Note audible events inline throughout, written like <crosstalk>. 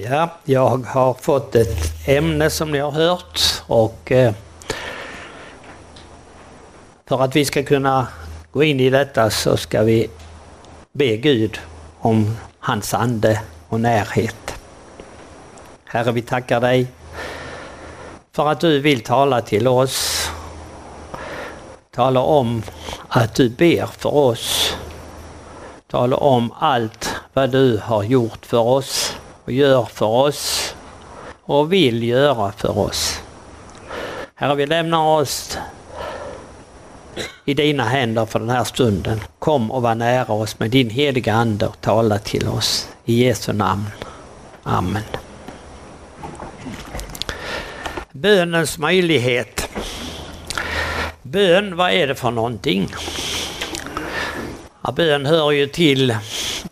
Ja, jag har fått ett ämne som ni har hört och eh, för att vi ska kunna gå in i detta så ska vi be Gud om hans ande och närhet. Herre, vi tackar dig för att du vill tala till oss. Tala om att du ber för oss. Tala om allt vad du har gjort för oss och gör för oss och vill göra för oss. Herre, vi lämnar oss i dina händer för den här stunden. Kom och var nära oss med din heliga Ande och tala till oss. I Jesu namn. Amen. Bönens möjlighet. Bön, vad är det för någonting? Ja, bön hör ju till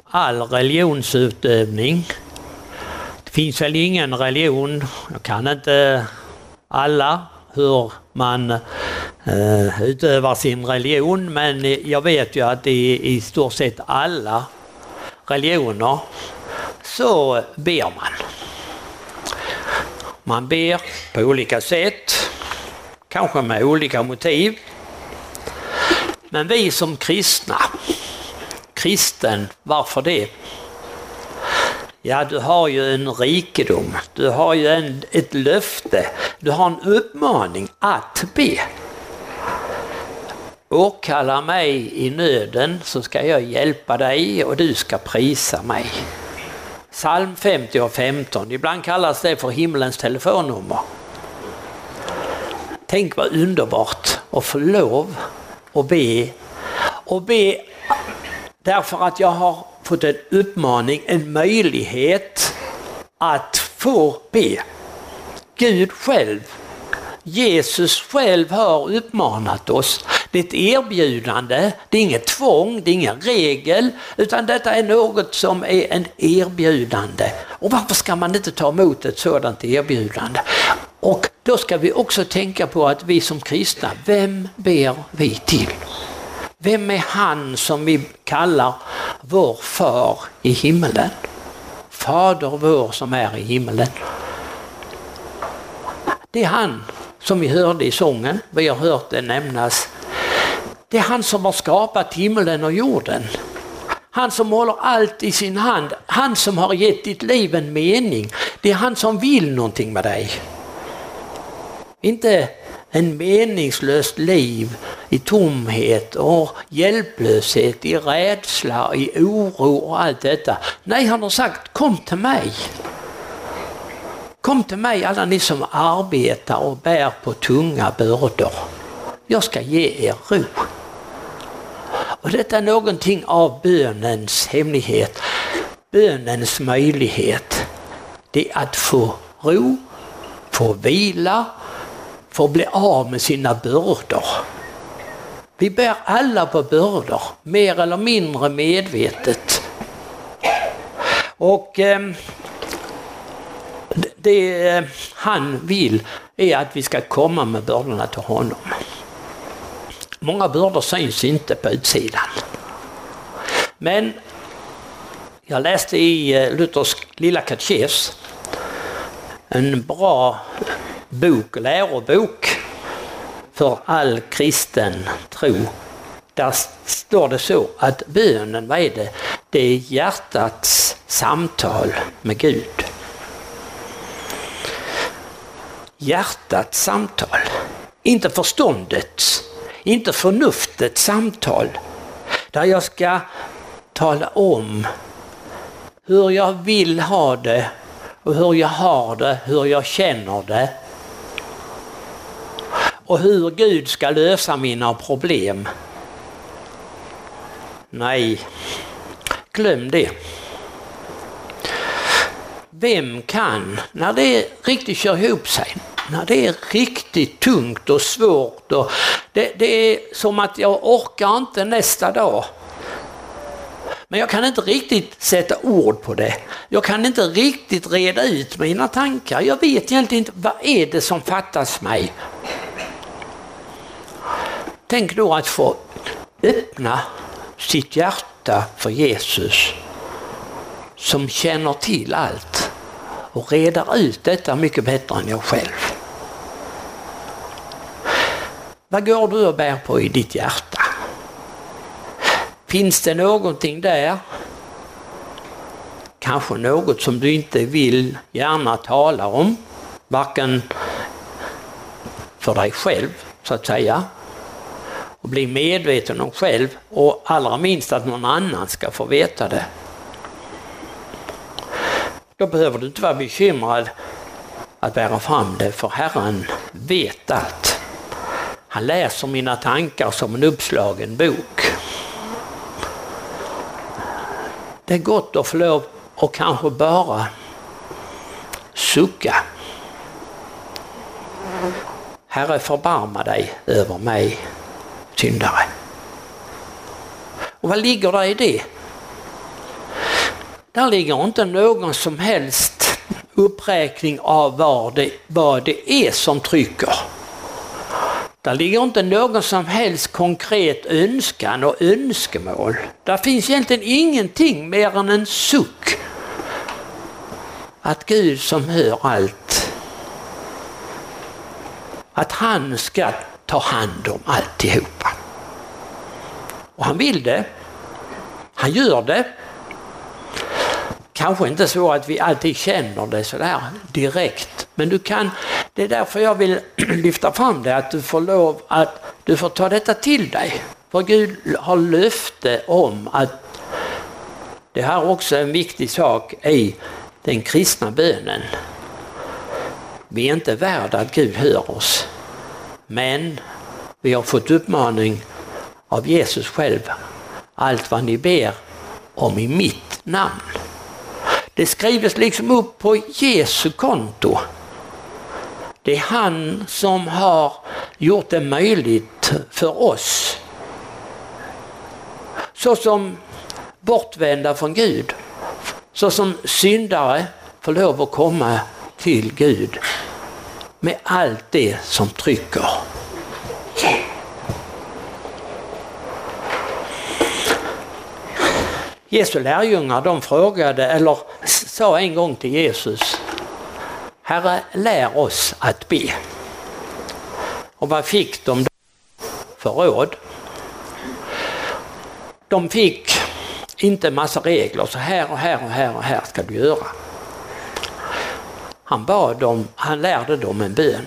all religionsutövning. Det finns väl ingen religion, jag kan inte alla hur man eh, utövar sin religion men jag vet ju att i, i stort sett alla religioner så ber man. Man ber på olika sätt, kanske med olika motiv. Men vi som kristna, kristen, varför det? Ja, du har ju en rikedom, du har ju en, ett löfte, du har en uppmaning att be. Åkalla mig i nöden så ska jag hjälpa dig och du ska prisa mig. Psalm 50 och 15, ibland kallas det för himlens telefonnummer. Tänk vad underbart att få lov att be och be därför att jag har fått en uppmaning, en möjlighet att få be. Gud själv, Jesus själv har uppmanat oss. Det är ett erbjudande, det är inget tvång, det är ingen regel, utan detta är något som är en erbjudande. Och varför ska man inte ta emot ett sådant erbjudande? Och då ska vi också tänka på att vi som kristna, vem ber vi till? Vem är han som vi kallar vår far i himmelen? Fader vår som är i himmelen. Det är han som vi hörde i sången, vi har hört det nämnas. Det är han som har skapat himmelen och jorden. Han som håller allt i sin hand, han som har gett ditt liv en mening. Det är han som vill någonting med dig. Inte en meningslöst liv i tomhet och hjälplöshet, i rädsla, i oro och allt detta. Nej, han har sagt kom till mig. Kom till mig alla ni som arbetar och bär på tunga bördor. Jag ska ge er ro. Och detta är någonting av bönens hemlighet, bönens möjlighet. Det är att få ro, få vila, få bli av med sina bördor. Vi bär alla på bördor, mer eller mindre medvetet. Och ehm, eh, det han vill är att vi ska komma med bördorna till honom. Många bördor syns inte på utsidan. Men jag läste i eh, Luthers lilla katekes en bra bok, lärobok för all kristen tro. Där står det så att bönen, vad är det? Det är hjärtats samtal med Gud. Hjärtats samtal, inte förståndets, inte förnuftets samtal. Där jag ska tala om hur jag vill ha det och hur jag har det, hur jag känner det. Och hur Gud ska lösa mina problem. Nej, glöm det. Vem kan, när det riktigt kör ihop sig, när det är riktigt tungt och svårt och det, det är som att jag orkar inte nästa dag. Men jag kan inte riktigt sätta ord på det. Jag kan inte riktigt reda ut mina tankar. Jag vet egentligen inte vad är det som fattas mig. Tänk då att få öppna sitt hjärta för Jesus som känner till allt och reder ut detta mycket bättre än jag själv. Vad går du och bär på i ditt hjärta? Finns det någonting där? Kanske något som du inte vill gärna tala om, varken för dig själv så att säga, och bli medveten om själv och allra minst att någon annan ska få veta det. Då behöver du inte vara bekymrad att bära fram det för Herren vet allt. Han läser mina tankar som en uppslagen bok. Det är gott att få lov och kanske bara sucka. Herre förbarma dig över mig syndare. Och vad ligger där i det? Där ligger inte någon som helst uppräkning av vad det, vad det är som trycker. Där ligger inte någon som helst konkret önskan och önskemål. Där finns egentligen ingenting mer än en suck. Att Gud som hör allt, att han ska ta hand om alltihopa. Och han vill det. Han gör det. Kanske inte så att vi alltid känner det sådär direkt, men du kan, det är därför jag vill <clears throat> lyfta fram det, att du får lov att du får ta detta till dig. För Gud har löfte om att det här är också en viktig sak i den kristna bönen. Vi är inte värda att Gud hör oss. Men vi har fått uppmaning av Jesus själv. Allt vad ni ber om i mitt namn. Det skrivs liksom upp på Jesu konto. Det är han som har gjort det möjligt för oss. Såsom bortvända från Gud, såsom syndare får lov att komma till Gud med allt det som trycker. Jesu lärjungar de frågade, eller sa en gång till Jesus, Herre lär oss att be. Och vad fick de då för råd? De fick inte massa regler, så här och här och här och här ska du göra. Han bad dem, han lärde dem en bön.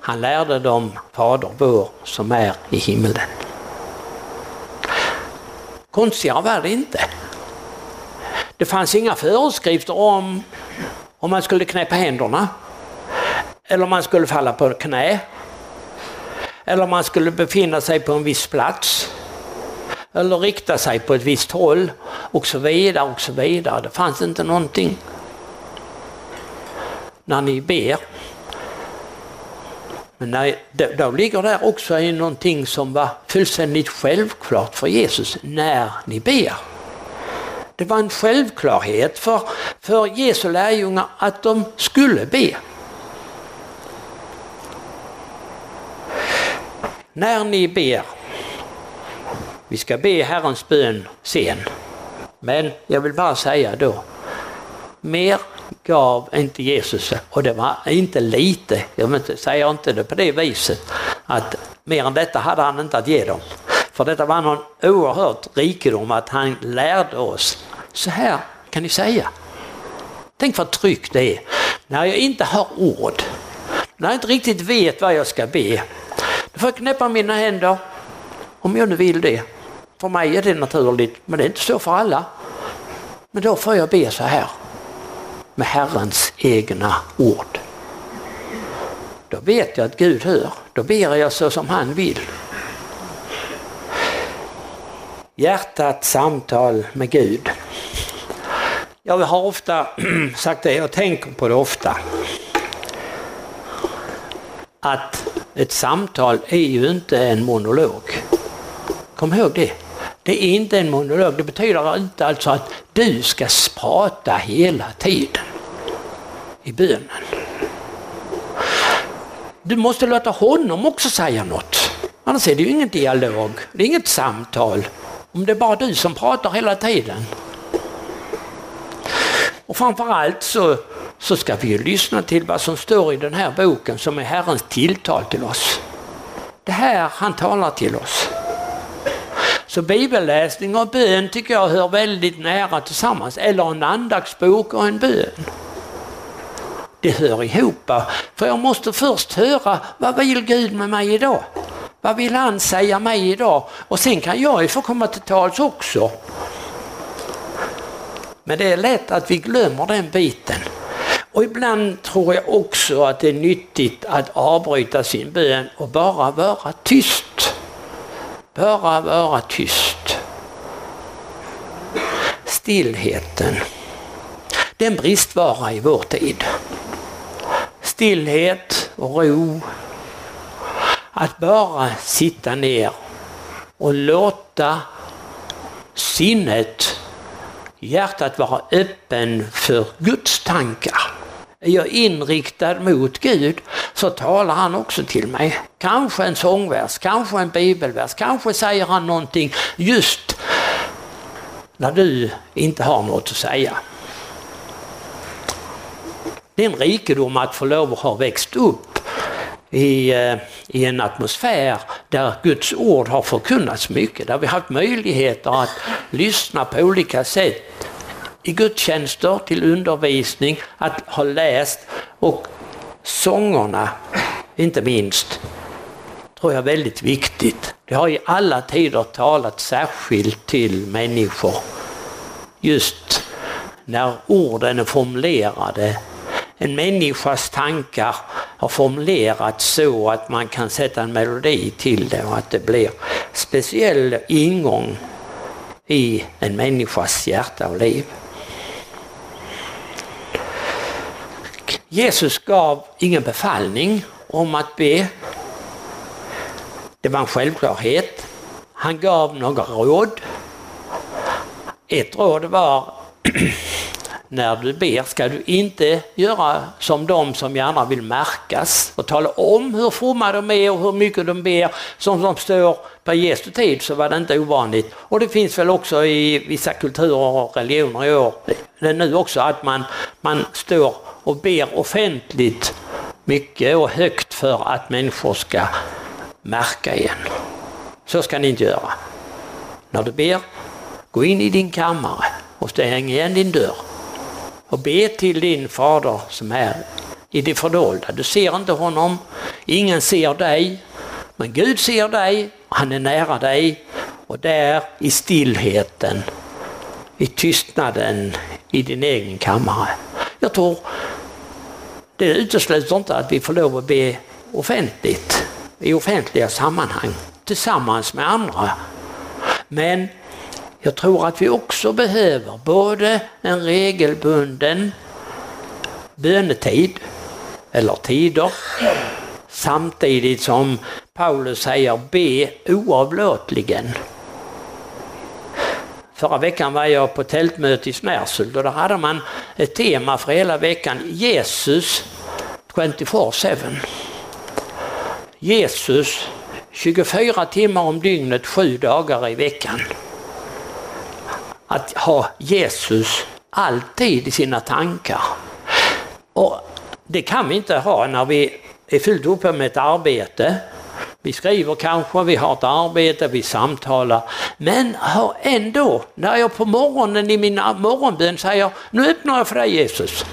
Han lärde dem Fader vår som är i himmelen. Konstigare var det inte. Det fanns inga föreskrifter om om man skulle knäppa händerna eller om man skulle falla på knä eller om man skulle befinna sig på en viss plats eller rikta sig på ett visst håll och så vidare och så vidare. Det fanns inte någonting när ni ber. Men när, då ligger där också i någonting som var fullständigt självklart för Jesus när ni ber. Det var en självklarhet för, för Jesu lärjungar att de skulle be. När ni ber, vi ska be Herrens bön sen, men jag vill bara säga då, mer gav inte Jesus och det var inte lite, jag säger inte det på det viset att mer än detta hade han inte att ge dem. För detta var någon oerhört rikedom att han lärde oss. Så här kan ni säga. Tänk vad tryggt det är. När jag inte har ord, när jag inte riktigt vet vad jag ska be, då får jag knäppa mina händer om jag nu vill det. För mig är det naturligt, men det är inte så för alla. Men då får jag be så här med Herrens egna ord. Då vet jag att Gud hör. Då ber jag så som han vill. Hjärtats samtal med Gud. Jag har ofta <clears throat> sagt det, jag tänker på det ofta. Att ett samtal är ju inte en monolog. Kom ihåg det. Det är inte en monolog. Det betyder inte alltså att du ska prata hela tiden i bönen. Du måste låta honom också säga något. Annars är det ju ingen dialog, det är inget samtal. Om det är bara du som pratar hela tiden. Och framförallt så, så ska vi ju lyssna till vad som står i den här boken som är Herrens tilltal till oss. Det här han talar till oss. Så bibelläsning och bön tycker jag hör väldigt nära tillsammans. Eller en andaktsbok och en bön. Det hör ihop. För jag måste först höra vad vill Gud med mig idag? Vad vill han säga mig idag? Och sen kan jag ju få komma till tals också. Men det är lätt att vi glömmer den biten. Och ibland tror jag också att det är nyttigt att avbryta sin bön och bara vara tyst. Bara vara tyst. Stillheten. Det är en bristvara i vår tid. Stillhet och ro. Att bara sitta ner och låta sinnet, hjärtat vara öppen för Guds tankar. Är jag inriktad mot Gud så talar han också till mig. Kanske en sångvers, kanske en bibelvers, kanske säger han någonting just när du inte har något att säga. Det är en rikedom att få lov att ha växt upp i, eh, i en atmosfär där Guds ord har förkunnats mycket, där vi haft möjligheter att lyssna på olika sätt i gudstjänster, till undervisning, att ha läst och sångerna inte minst tror jag är väldigt viktigt. Det har i alla tider talat särskilt till människor. Just när orden är formulerade. En människas tankar har formulerats så att man kan sätta en melodi till det och att det blir speciell ingång i en människas hjärta och liv. Jesus gav ingen befallning om att be. Det var en självklarhet. Han gav några råd. Ett råd var <clears throat> när du ber ska du inte göra som de som gärna vill märkas och tala om hur fromma de är och hur mycket de ber. Som de står på Jesu tid så var det inte ovanligt. Och det finns väl också i vissa kulturer och religioner i år, det är nu också, att man, man står och ber offentligt mycket och högt för att människor ska märka igen. Så ska ni inte göra. När du ber, gå in i din kammare och stäng igen din dörr och be till din fader som är i det fördolda. Du ser inte honom, ingen ser dig, men Gud ser dig, han är nära dig och där i stillheten, i tystnaden i din egen kammare. Jag tror det utesluter inte att vi får lov att be offentligt, i offentliga sammanhang, tillsammans med andra. Men jag tror att vi också behöver både en regelbunden bönetid, eller tider, samtidigt som Paulus säger be oavlåtligen. Förra veckan var jag på tältmöte i Snärsult och där hade man ett tema för hela veckan, Jesus 24-7. Jesus 24 timmar om dygnet, sju dagar i veckan. Att ha Jesus alltid i sina tankar. Och Det kan vi inte ha när vi är fullt uppe med ett arbete. Vi skriver kanske, vi har ett arbete, vi samtalar. Men har ändå, när jag på morgonen i min morgonbön säger, nu öppnar jag för dig Jesus.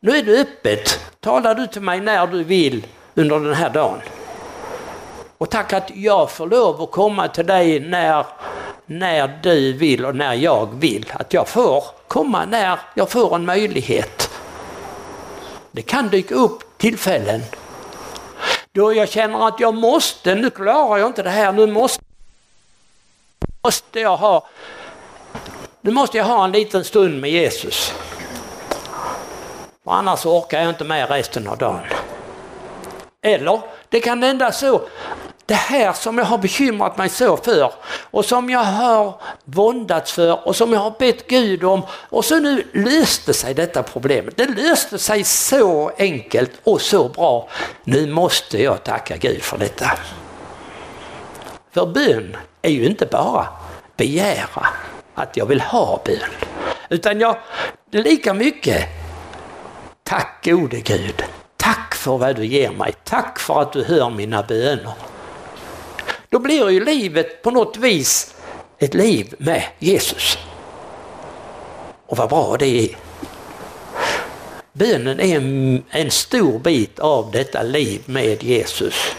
Nu är det öppet. Talar du till mig när du vill under den här dagen. Och tack att jag får lov att komma till dig när, när du vill och när jag vill. Att jag får komma när jag får en möjlighet. Det kan dyka upp tillfällen då jag känner att jag måste, nu klarar jag inte det här, nu måste, måste jag ha nu måste jag ha en liten stund med Jesus. För annars orkar jag inte med resten av dagen. Eller det kan hända så det här som jag har bekymrat mig så för och som jag har våndats för och som jag har bett Gud om och så nu löste sig detta problemet. Det löste sig så enkelt och så bra. Nu måste jag tacka Gud för detta. För bön är ju inte bara begära att jag vill ha bön. Utan jag lika mycket. Tack gode Gud. Tack för vad du ger mig. Tack för att du hör mina böner. Då blir ju livet på något vis ett liv med Jesus. Och vad bra det är. Bönen är en, en stor bit av detta liv med Jesus.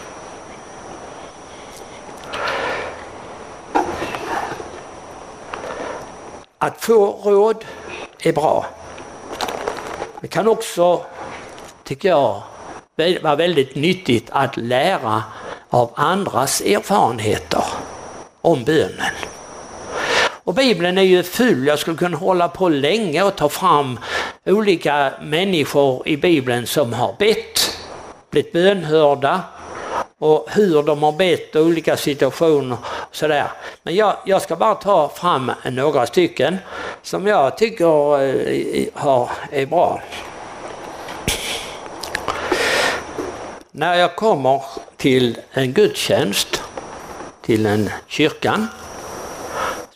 Att få råd är bra. Det kan också, tycker jag, vara väldigt nyttigt att lära av andras erfarenheter om bönen. Och Bibeln är ju full, jag skulle kunna hålla på länge och ta fram olika människor i Bibeln som har bett, blivit bönhörda och hur de har bett och olika situationer. Och sådär. Men jag, jag ska bara ta fram några stycken som jag tycker eh, har, är bra. När jag kommer till en gudstjänst, till en kyrkan,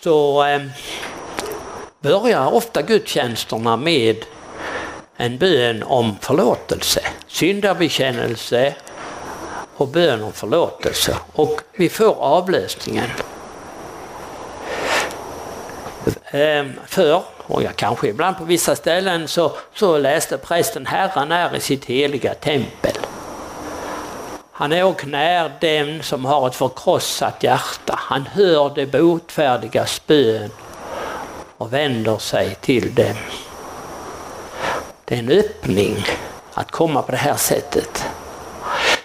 så eh, börjar ofta gudstjänsterna med en bön om förlåtelse, syndabekännelse och bön om förlåtelse. Och vi får avlösningen. Förr, för, och jag kanske ibland på vissa ställen, så, så läste prästen Herren är i sitt heliga tempel. Han är och när den som har ett förkrossat hjärta. Han hör det botfärdiga bön och vänder sig till dem. Det är en öppning att komma på det här sättet.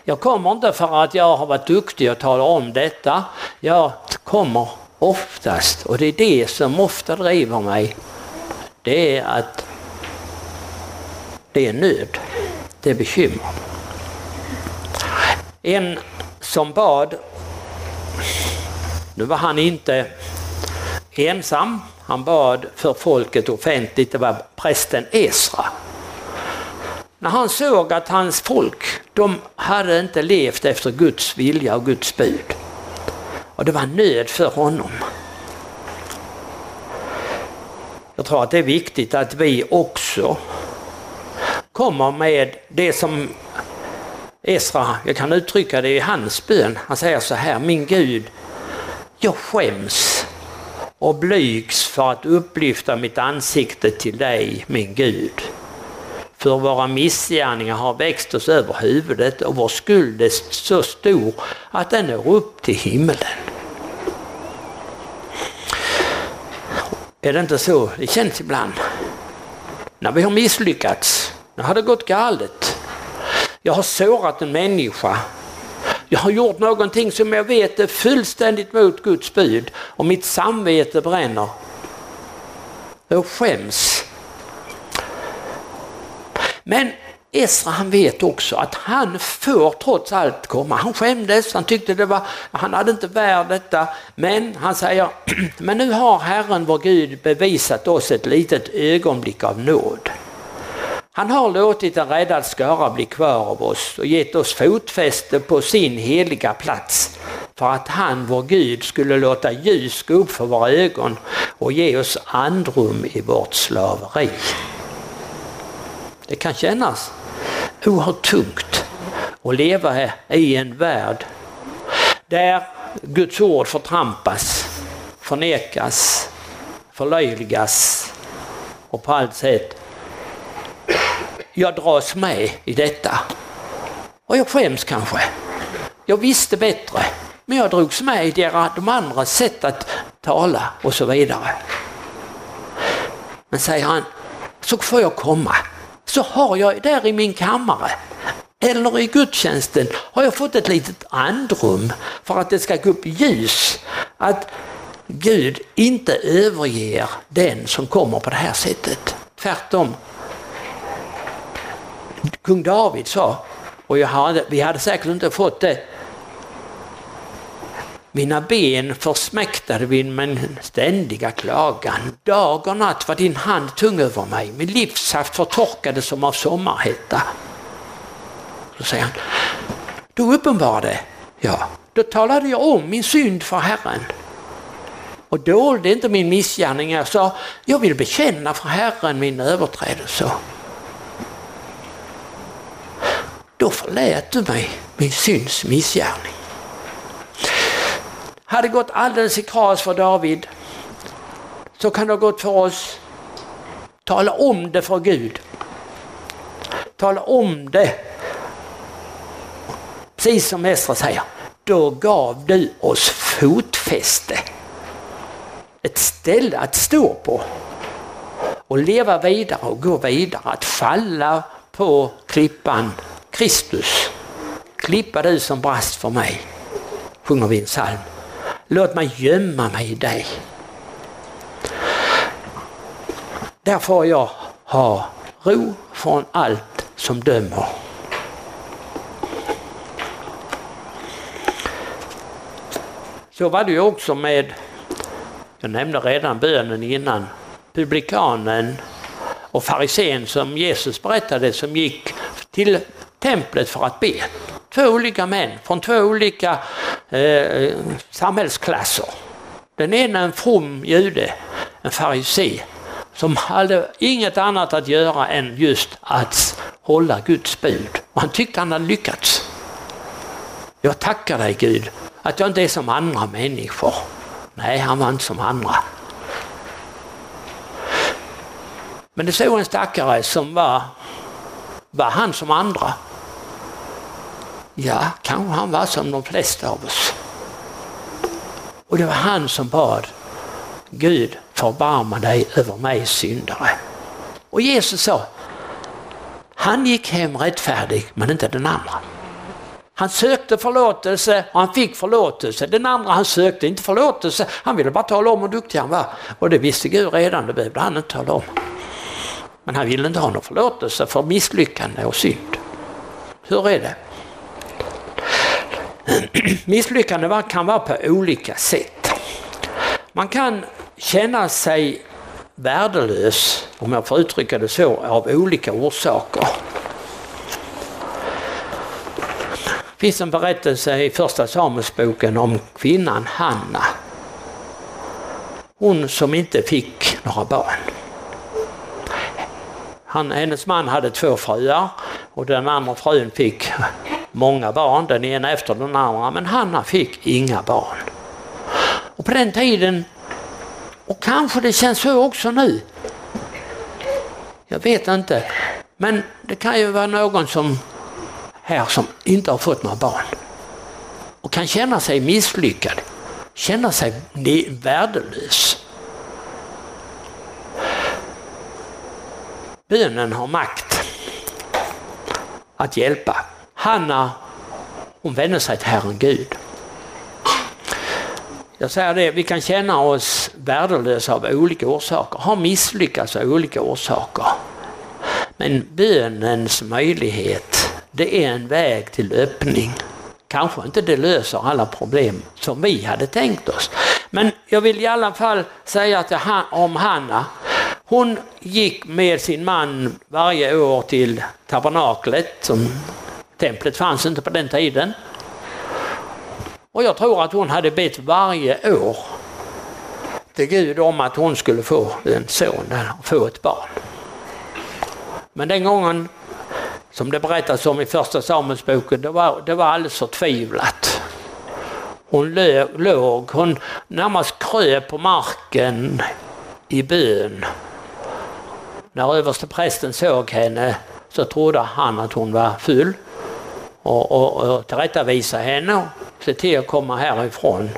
Jag kommer inte för att jag har varit duktig och talar om detta. Jag kommer oftast, och det är det som ofta driver mig, det är att det är nöd, det är bekymmer. En som bad, nu var han inte ensam, han bad för folket offentligt, det var prästen Esra. När han såg att hans folk, de hade inte levt efter Guds vilja och Guds bud. Och det var nöd för honom. Jag tror att det är viktigt att vi också kommer med det som Esra, jag kan uttrycka det i hans bön. Han säger så här, min Gud, jag skäms och blygs för att upplyfta mitt ansikte till dig, min Gud. För våra missgärningar har växt oss över huvudet och vår skuld är så stor att den når upp till himlen. Är det inte så det känns ibland? När vi har misslyckats, när det har gått galet, jag har sårat en människa. Jag har gjort någonting som jag vet är fullständigt mot Guds bud och mitt samvete bränner. Jag skäms. Men Esra han vet också att han får trots allt komma. Han skämdes, han tyckte det var, han hade inte värd detta. Men han säger, <clears throat> men nu har Herren vår Gud bevisat oss ett litet ögonblick av nåd. Han har låtit en räddad skara bli kvar av oss och gett oss fotfäste på sin heliga plats för att han, vår Gud, skulle låta ljus gå upp för våra ögon och ge oss andrum i vårt slaveri. Det kan kännas oerhört tungt att leva i en värld där Guds ord förtrampas, förnekas, förlöjligas och på allt sätt jag dras med i detta. Och jag skäms kanske. Jag visste bättre. Men jag drogs med i de andra sätt att tala och så vidare. Men säger han, så får jag komma. Så har jag där i min kammare eller i gudstjänsten har jag fått ett litet andrum för att det ska gå upp ljus. Att Gud inte överger den som kommer på det här sättet. Tvärtom kung David sa, och hade, vi hade säkert inte fått det. Mina ben försmäktade vid min ständiga klagan. Dag och natt var din hand tung över mig. Min livssaft förtorkade som av sommarhetta. Så säger han, då uppenbarade jag. Då talade jag om min synd för Herren. och dolde inte min missgärning. Jag sa, jag vill bekänna för Herren min överträdelse. Då förlät du mig min syns missgärning. Hade det gått alldeles i kras för David så kan det ha gått för oss. Tala om det för Gud. Tala om det. Precis som Esra säger, då gav du oss fotfäste. Ett ställe att stå på och leva vidare och gå vidare, att falla på klippan Kristus. Klippa du som brast för mig, sjunger vi en psalm. Låt mig gömma mig i dig. Där får jag ha ro från allt som dömer. Så var det ju också med, jag nämnde redan bönen innan, publikanen och farisén som Jesus berättade som gick till templet för att be. Två olika män från två olika eh, samhällsklasser. Den ena en from jude, en farisé, som hade inget annat att göra än just att hålla Guds bud. Och han tyckte han hade lyckats. Jag tackar dig Gud att jag inte är som andra människor. Nej, han var inte som andra. Men det såg en stackare som var, var han som andra. Ja, kanske han var som de flesta av oss. Och det var han som bad Gud förbarma dig över mig syndare. Och Jesus sa, han gick hem rättfärdig men inte den andra. Han sökte förlåtelse och han fick förlåtelse. Den andra han sökte inte förlåtelse, han ville bara tala om hur duktig han var. Och det visste Gud redan, det behövde han inte tala om. Men han ville inte ha någon förlåtelse för misslyckande och synd. Hur är det? <clears throat> Misslyckande kan vara på olika sätt. Man kan känna sig värdelös, om jag får uttrycka det så, av olika orsaker. Det finns en berättelse i första Samuelsboken om kvinnan Hanna. Hon som inte fick några barn. Han, hennes man hade två fruar och den andra frun fick många barn, den ena efter den andra, men Hanna fick inga barn. Och på den tiden, och kanske det känns så också nu, jag vet inte, men det kan ju vara någon som här som inte har fått några barn och kan känna sig misslyckad, känna sig värdelös. Bönen har makt att hjälpa. Hanna, hon vände sig till Herren Gud. Jag säger det, vi kan känna oss värdelösa av olika orsaker, har misslyckats av olika orsaker. Men bönens möjlighet, det är en väg till öppning. Kanske inte det löser alla problem som vi hade tänkt oss. Men jag vill i alla fall säga att om Hanna, hon gick med sin man varje år till tabernaklet. Som, templet fanns inte på den tiden. Och jag tror att hon hade bett varje år till Gud om att hon skulle få en son, få ett barn. Men den gången, som det berättas om i första Samuelsboken, det var, det var alldeles förtvivlat. Hon låg, hon närmast kröp på marken i bön när översteprästen såg henne så trodde han att hon var full och, och, och tillrättavisa henne och se till att komma härifrån.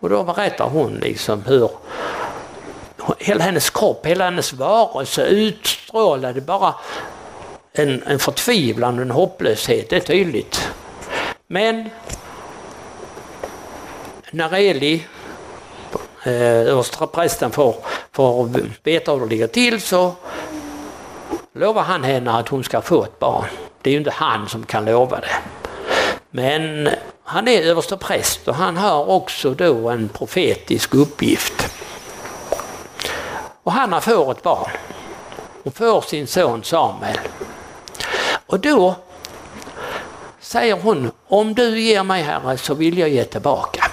Och då berättar hon liksom hur hela hennes kropp, hela hennes varelse utstrålade bara en, en förtvivlan och en hopplöshet, det är tydligt. Men när Eli eh, översteprästen får, får veta hur det ligger till så lovar han henne att hon ska få ett barn. Det är ju inte han som kan lova det. Men han är överste präst och han har också då en profetisk uppgift. Och Hanna får ett barn. Hon får sin son Samuel. Och då säger hon, om du ger mig Herre så vill jag ge tillbaka.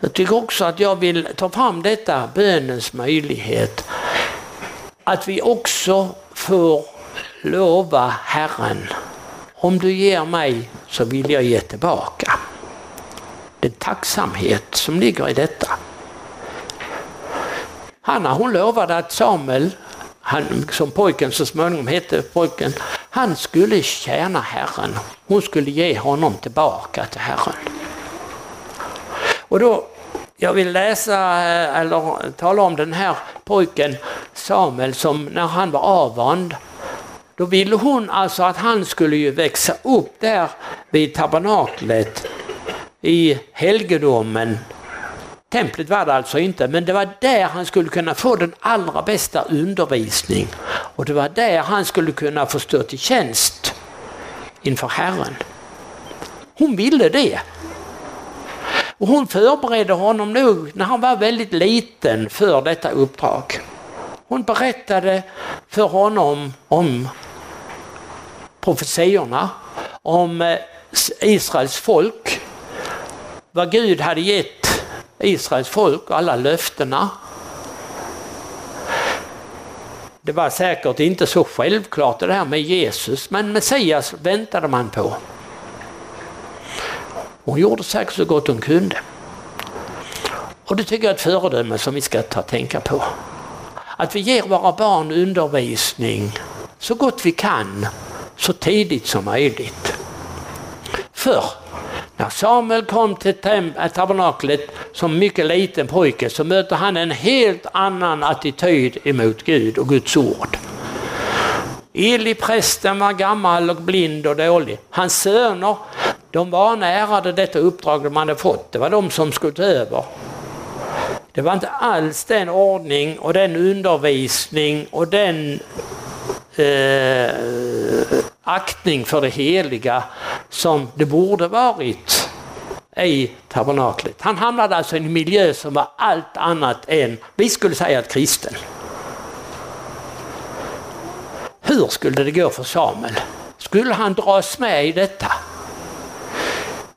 Jag tycker också att jag vill ta fram detta bönens möjlighet. Att vi också får lova Herren, om du ger mig så vill jag ge tillbaka. Det är tacksamhet som ligger i detta. Hanna hon lovade att Samuel, han, som pojken så småningom hette pojken, han skulle tjäna Herren. Hon skulle ge honom tillbaka till Herren. Och då, jag vill läsa eh, eller tala om den här pojken Samuel som när han var avvand då ville hon alltså att han skulle ju växa upp där vid tabernaklet i helgedomen. Templet var det alltså inte, men det var där han skulle kunna få den allra bästa undervisning. Och det var där han skulle kunna få stå till tjänst inför Herren. Hon ville det. Och hon förberedde honom nog när han var väldigt liten för detta uppdrag. Hon berättade för honom om profetiorna, om eh, Israels folk, vad Gud hade gett Israels folk och alla löftena. Det var säkert inte så självklart det här med Jesus, men Messias väntade man på. Hon gjorde säkert så gott hon kunde. Och det tycker jag är ett föredöme som vi ska ta tänka på. Att vi ger våra barn undervisning så gott vi kan, så tidigt som möjligt. För när Samuel kom till äh, tabernaklet som mycket liten pojke så mötte han en helt annan attityd emot Gud och Guds ord. Eli prästen var gammal och blind och dålig. Hans söner de vanärade detta uppdrag de hade fått. Det var de som skulle ta över. Det var inte alls den ordning och den undervisning och den eh, aktning för det heliga som det borde varit i tabernaklet. Han hamnade alltså i en miljö som var allt annat än, vi skulle säga, ett kristen. Hur skulle det gå för Samuel? Skulle han dras med i detta?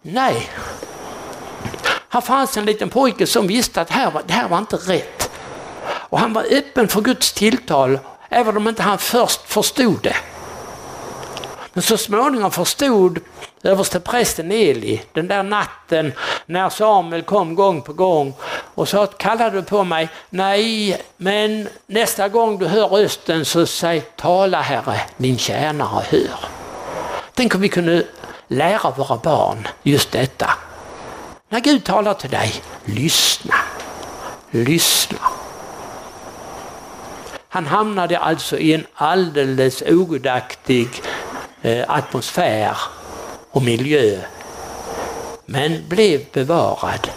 Nej. Här fanns en liten pojke som visste att här var, det här var inte rätt. Och han var öppen för Guds tilltal, även om inte han först förstod det. Men så småningom förstod översteprästen Eli den där natten när Samuel kom gång på gång och sa kallade du på mig? Nej, men nästa gång du hör rösten så säg tala Herre, din tjänare hör. Tänk om vi kunde lära våra barn just detta. När Gud talar till dig, lyssna. Lyssna. Han hamnade alltså i en alldeles ogudaktig eh, atmosfär och miljö. Men blev bevarad.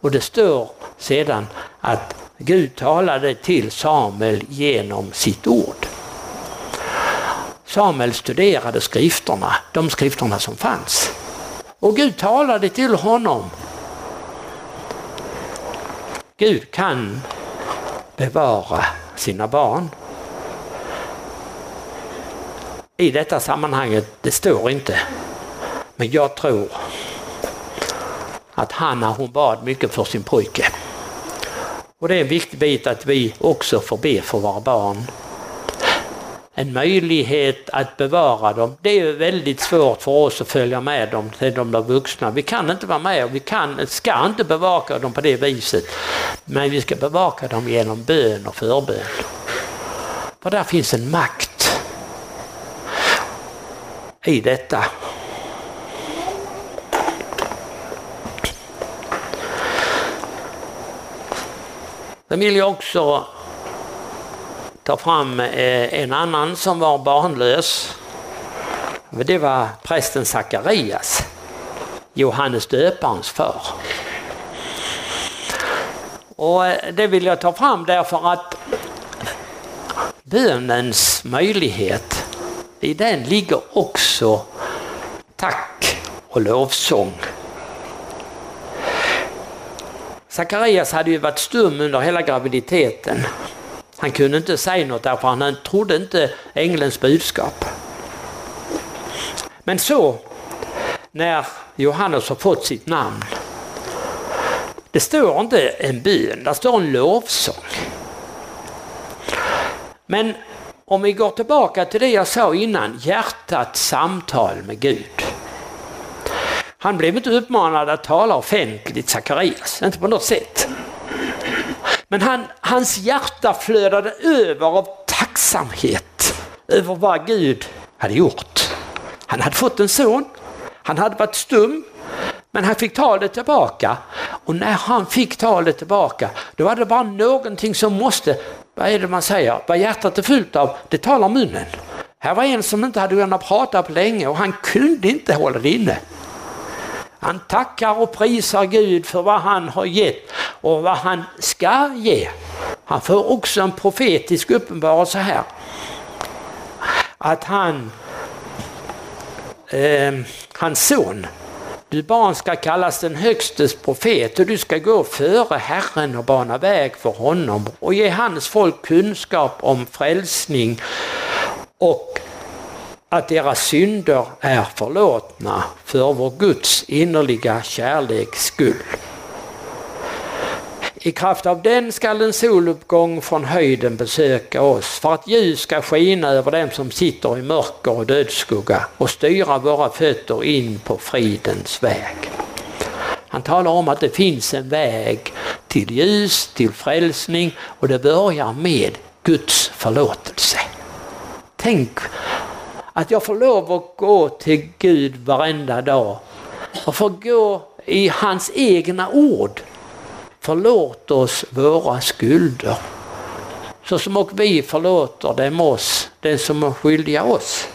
Och det står sedan att Gud talade till Samuel genom sitt ord. Samuel studerade skrifterna, de skrifterna som fanns. Och Gud talade till honom. Gud kan bevara sina barn. I detta sammanhanget, det står inte, men jag tror att Hanna hon bad mycket för sin pojke. Och det är en viktig bit att vi också får be för våra barn en möjlighet att bevara dem. Det är väldigt svårt för oss att följa med dem till de blir vuxna. Vi kan inte vara med och vi kan, ska inte bevaka dem på det viset. Men vi ska bevaka dem genom bön och förbön. För där finns en makt i detta. Sen vill jag också ta fram eh, en annan som var barnlös. Det var prästen Sakarias, Johannes döparens far. Och eh, det vill jag ta fram därför att bönens möjlighet, i den ligger också tack och lovsång. Sakarias hade ju varit stum under hela graviditeten han kunde inte säga något därför han trodde inte ängelns budskap. Men så, när Johannes har fått sitt namn, Det står inte en bön, det står en lovsång. Men om vi går tillbaka till det jag sa innan, hjärtats samtal med Gud. Han blev inte uppmanad att tala offentligt, Sakarias, inte på något sätt. Men han, hans hjärta flödade över av tacksamhet över vad Gud hade gjort. Han hade fått en son, han hade varit stum, men han fick ta det tillbaka. Och när han fick ta det tillbaka, då var det bara någonting som måste, vad är det man säger, vad hjärtat är fyllt av, det talar munnen. Här var en som inte hade kunnat prata på länge och han kunde inte hålla det inne. Han tackar och prisar Gud för vad han har gett och vad han ska ge. Han får också en profetisk uppenbarelse här. Att han, eh, hans son, du barn ska kallas den högstes profet och du ska gå före Herren och bana väg för honom och ge hans folk kunskap om frälsning och att deras synder är förlåtna för vår Guds innerliga kärleks skull. I kraft av den skall en soluppgång från höjden besöka oss för att ljus ska skina över dem som sitter i mörker och dödsskugga och styra våra fötter in på fridens väg. Han talar om att det finns en väg till ljus, till frälsning och det börjar med Guds förlåtelse. Tänk att jag får lov att gå till Gud varenda dag och få gå i hans egna ord. Förlåt oss våra skulder så som och vi förlåter dem oss, den som är skyldiga oss.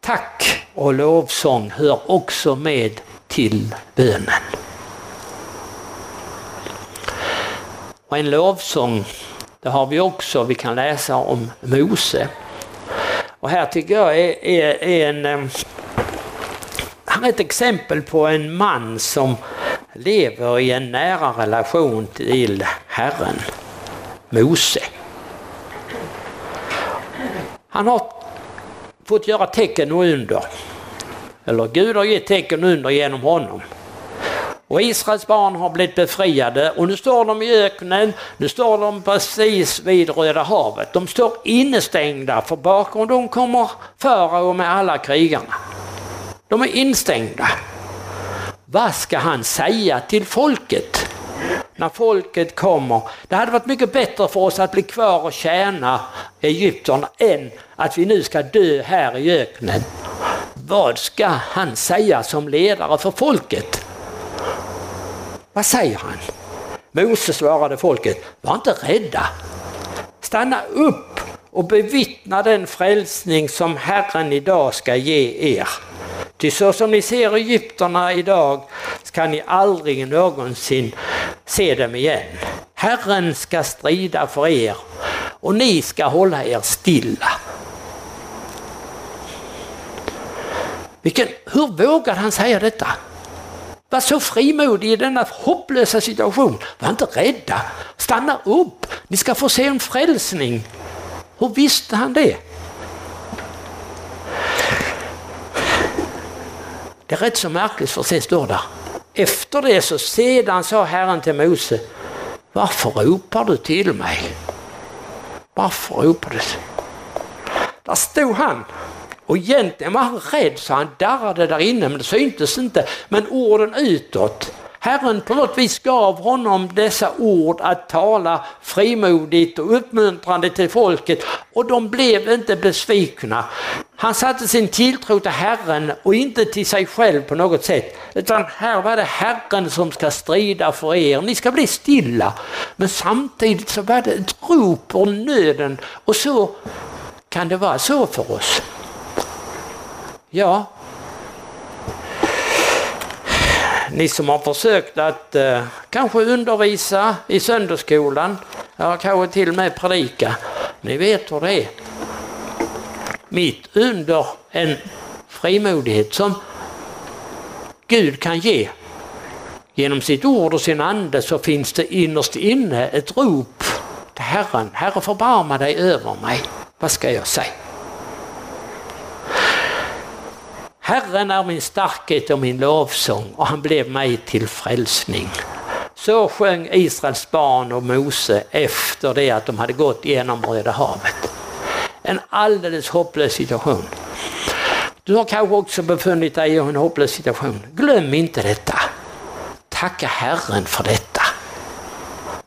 Tack och lovsång hör också med till bönen. Och en lovsång det har vi också, vi kan läsa om Mose. Och här tycker jag är, är, är en... Eh, Han är ett exempel på en man som lever i en nära relation till Herren, Mose. Han har fått göra tecken och under. Eller Gud har gett tecken och under genom honom. Och Israels barn har blivit befriade och nu står de i öknen, nu står de precis vid Röda havet. De står innestängda för bakom dem kommer farao med alla krigarna. De är instängda. Vad ska han säga till folket? När folket kommer. Det hade varit mycket bättre för oss att bli kvar och tjäna Egypten än att vi nu ska dö här i öknen. Vad ska han säga som ledare för folket? Vad säger han? Mose svarade folket, var inte rädda. Stanna upp och bevittna den frälsning som Herren idag ska ge er. Ty så som ni ser egyptierna idag ska ni aldrig någonsin se dem igen. Herren ska strida för er och ni ska hålla er stilla. Vilken, hur vågar han säga detta? Var så frimodig i denna hopplösa situation. Var inte rädda. Stanna upp. Ni ska få se en frälsning. Hur visste han det? Det är rätt så märkligt för sen står där. Efter det så sedan sa Herren till Mose, varför ropar du till mig? Varför ropar du? Där stod han och egentligen var han rädd så han darrade där inne men det syntes inte. Men orden utåt. Herren på något vis gav honom dessa ord att tala frimodigt och uppmuntrande till folket och de blev inte besvikna. Han satte sin tilltro till Herren och inte till sig själv på något sätt. Utan här var det Herren som ska strida för er. Ni ska bli stilla. Men samtidigt så var det ett rop och nöden och så kan det vara så för oss. Ja. Ni som har försökt att eh, kanske undervisa i söndagsskolan, eller kanske till och med predika, ni vet hur det är. Mitt under en frimodighet som Gud kan ge genom sitt ord och sin ande så finns det innerst inne ett rop till Herren. Herre förbarma dig över mig. Vad ska jag säga? Herren är min starkhet och min lovsång och han blev mig till frälsning. Så sjöng Israels barn och Mose efter det att de hade gått genom Röda havet. En alldeles hopplös situation. Du har kanske också befunnit dig i en hopplös situation. Glöm inte detta. Tacka Herren för detta.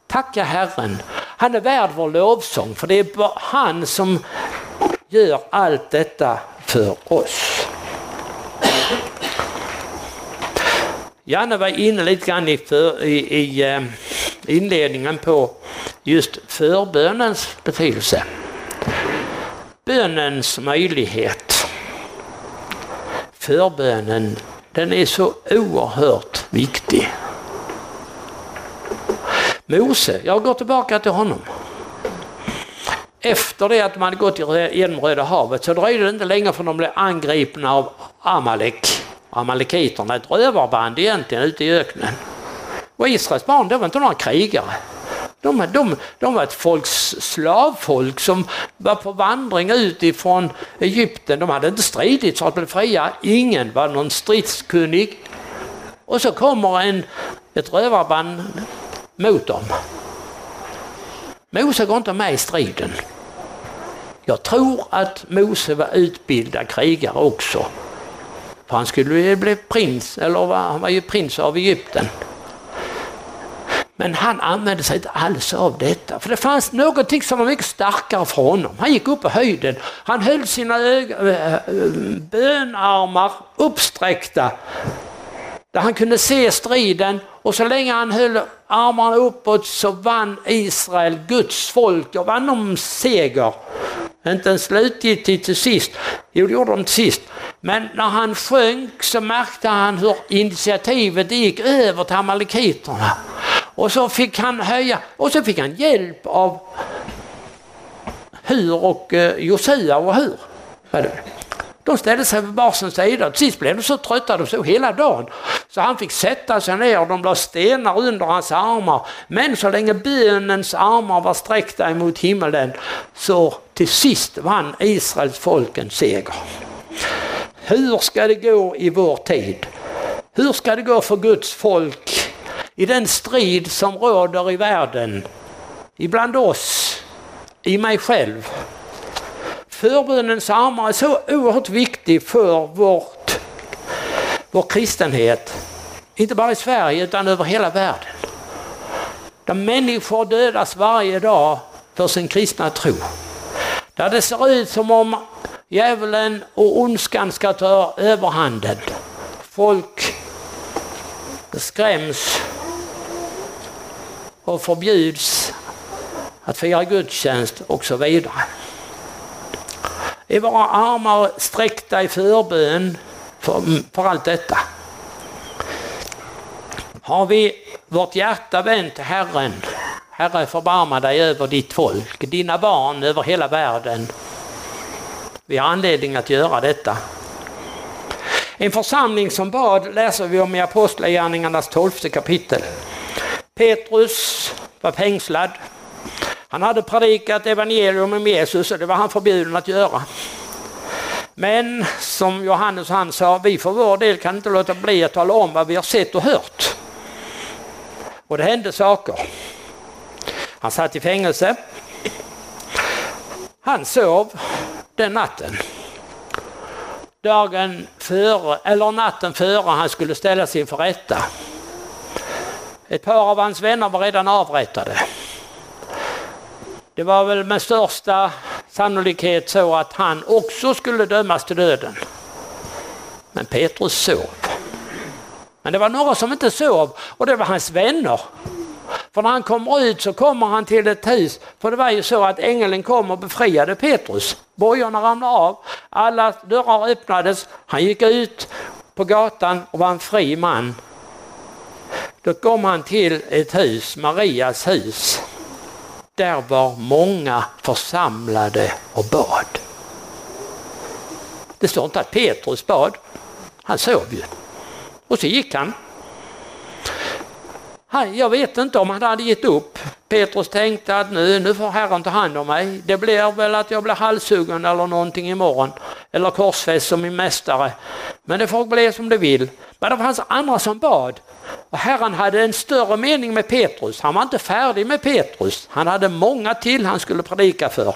Tacka Herren. Han är värd vår lovsång för det är han som gör allt detta för oss. Janne var inne lite grann i, för, i, i eh, inledningen på just förbönens betydelse. Bönens möjlighet. Förbönen, den är så oerhört viktig. Mose, jag går tillbaka till honom. Efter det att de hade gått genom Röda havet så dröjde det inte länge förrän de blev angripna av Amalek, amalekiterna, ett rövarband egentligen ute i öknen. Och Israels barn, det var inte några krigare. De, de, de var ett folks slavfolk som var på vandring ut ifrån Egypten. De hade inte stridit för att bli fria. Ingen var någon stridskunnig. Och så kommer en, ett rövarband mot dem. Mose går inte med i striden. Jag tror att Mose var utbildad krigare också. För han skulle ju bli prins, eller han var ju prins av Egypten. Men han använde sig inte alls av detta. För det fanns någonting som var mycket starkare för honom. Han gick upp på höjden. Han höll sina äh, bönarmar uppsträckta. Där han kunde se striden och så länge han höll armarna uppåt så vann Israel, Guds folk, och vann de seger. Inte en slutgiltigt till sist. Jo, det gjorde de till sist. Men när han sjönk så märkte han hur initiativet gick över till amalekiterna. Och så fick han höja och så fick han hjälp av Hur och eh, Josua och Hur. De ställde sig på varsin sida och till sist blev de så trötta, de stod hela dagen. Så han fick sätta sig ner och de la stenar under hans armar. Men så länge bönens armar var sträckta emot himmelen så till sist vann Israels folk en seger. Hur ska det gå i vår tid? Hur ska det gå för Guds folk i den strid som råder i världen? Ibland oss, i mig själv. Förbönens armar är så oerhört viktig för vårt, vår kristenhet. Inte bara i Sverige utan över hela världen. Där människor dödas varje dag för sin kristna tro. Där det ser ut som om djävulen och ondskan ska ta överhanden. Folk skräms och förbjuds att fira gudstjänst och så vidare. Är våra armar sträckta i förbön för, för allt detta? Har vi vårt hjärta vänt till Herren? Herre förbarma dig över ditt folk, dina barn över hela världen. Vi har anledning att göra detta. En församling som bad läser vi om i Apostlagärningarnas tolfte kapitel. Petrus var fängslad. Han hade predikat evangelium om Jesus och det var han förbjuden att göra. Men som Johannes han sa, vi för vår del kan inte låta bli att tala om vad vi har sett och hört. Och det hände saker. Han satt i fängelse. Han sov den natten. Dagen före, eller natten före han skulle ställas inför rätta. Ett par av hans vänner var redan avrättade. Det var väl med största sannolikhet så att han också skulle dömas till döden. Men Petrus sov. Men det var några som inte sov och det var hans vänner. För när han kommer ut så kommer han till ett hus, för det var ju så att ängeln kom och befriade Petrus. Bojorna ramlade av, alla dörrar öppnades, han gick ut på gatan och var en fri man. Då kom han till ett hus, Marias hus. Där var många församlade och bad. Det står inte att Petrus bad, han sov ju. Och så gick han. Han, jag vet inte om han hade gett upp. Petrus tänkte att nu, nu får Herren ta hand om mig. Det blir väl att jag blir halshuggen eller någonting imorgon. Eller korsfäst som min mästare. Men det får bli som det vill. Men det fanns andra som bad. Och Herren hade en större mening med Petrus. Han var inte färdig med Petrus. Han hade många till han skulle predika för.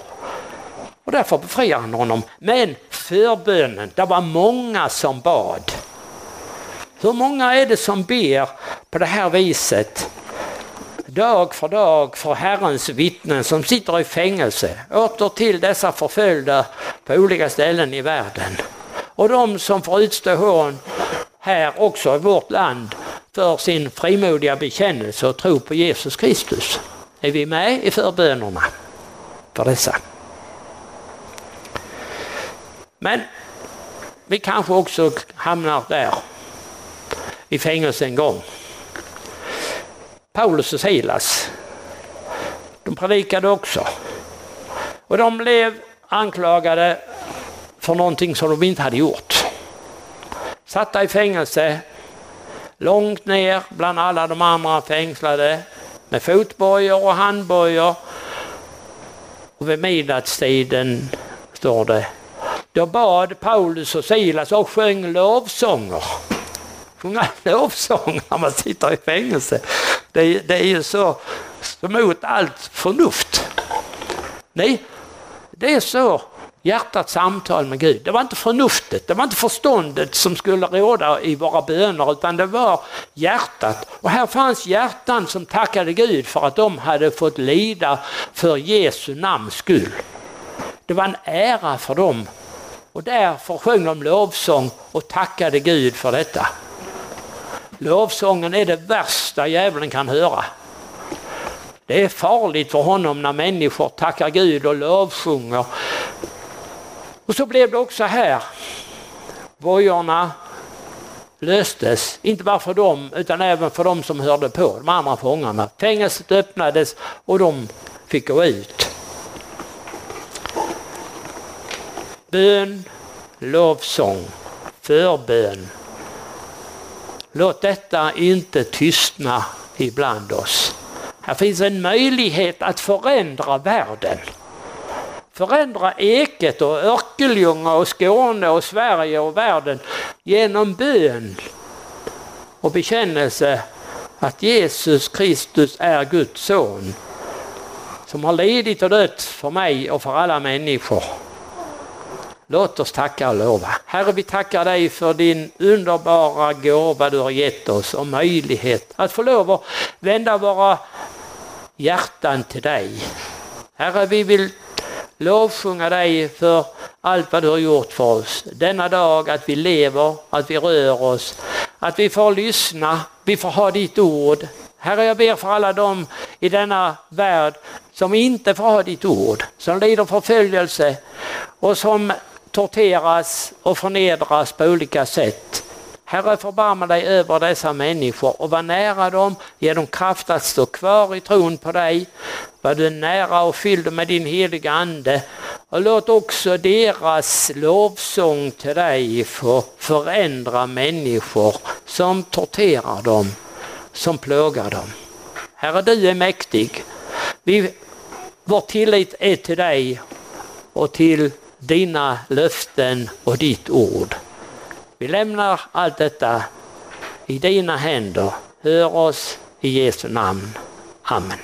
Och därför befriade han honom. Men förbönen, det var många som bad. Hur många är det som ber på det här viset? Dag för dag för Herrens vittnen som sitter i fängelse, åter till dessa förföljda på olika ställen i världen. Och de som får utstå hån här också i vårt land för sin frimodiga bekännelse och tro på Jesus Kristus. Är vi med i förbönerna för dessa? Men vi kanske också hamnar där i fängelse en gång. Paulus och Silas, de predikade också. Och de blev anklagade för någonting som de inte hade gjort. Satta i fängelse, långt ner bland alla de andra fängslade med fotbojor och handbojor. Och vid midnattstiden står det, då bad Paulus och Silas och sjöng lovsånger sjunga lovsång när man sitter i fängelse. Det, det är ju så mot allt förnuft. Nej, det är så hjärtats samtal med Gud. Det var inte förnuftet, det var inte förståndet som skulle råda i våra böner utan det var hjärtat. Och här fanns hjärtan som tackade Gud för att de hade fått lida för Jesu namns skull. Det var en ära för dem och därför sjöng de lovsång och tackade Gud för detta. Lovsången är det värsta djävulen kan höra. Det är farligt för honom när människor tackar Gud och lovsjunger. Och så blev det också här. Bojorna löstes, inte bara för dem utan även för dem som hörde på, de andra fångarna. Fängelset öppnades och de fick gå ut. Bön, lovsång, förbön Låt detta inte tystna ibland oss. Här finns en möjlighet att förändra världen. Förändra Eket och Örkelljunga och Skåne och Sverige och världen genom bön och bekännelse att Jesus Kristus är Guds son som har lidit och dött för mig och för alla människor. Låt oss tacka och lova. Herre, vi tackar dig för din underbara gåva du har gett oss och möjlighet att få lov att vända våra hjärtan till dig. Herre, vi vill lovsjunga dig för allt vad du har gjort för oss. Denna dag att vi lever, att vi rör oss, att vi får lyssna, vi får ha ditt ord. Herre, jag ber för alla dem i denna värld som inte får ha ditt ord, som lider förföljelse och som torteras och förnedras på olika sätt. Herre förbarma dig över dessa människor och var nära dem, ge dem kraft att stå kvar i tron på dig. Var du nära och fyll dem med din heliga ande och låt också deras lovsång till dig få förändra människor som torterar dem, som plågar dem. Herre, du är mäktig. Vi, vår tillit är till dig och till dina löften och ditt ord. Vi lämnar allt detta i dina händer. Hör oss i Jesu namn. Amen.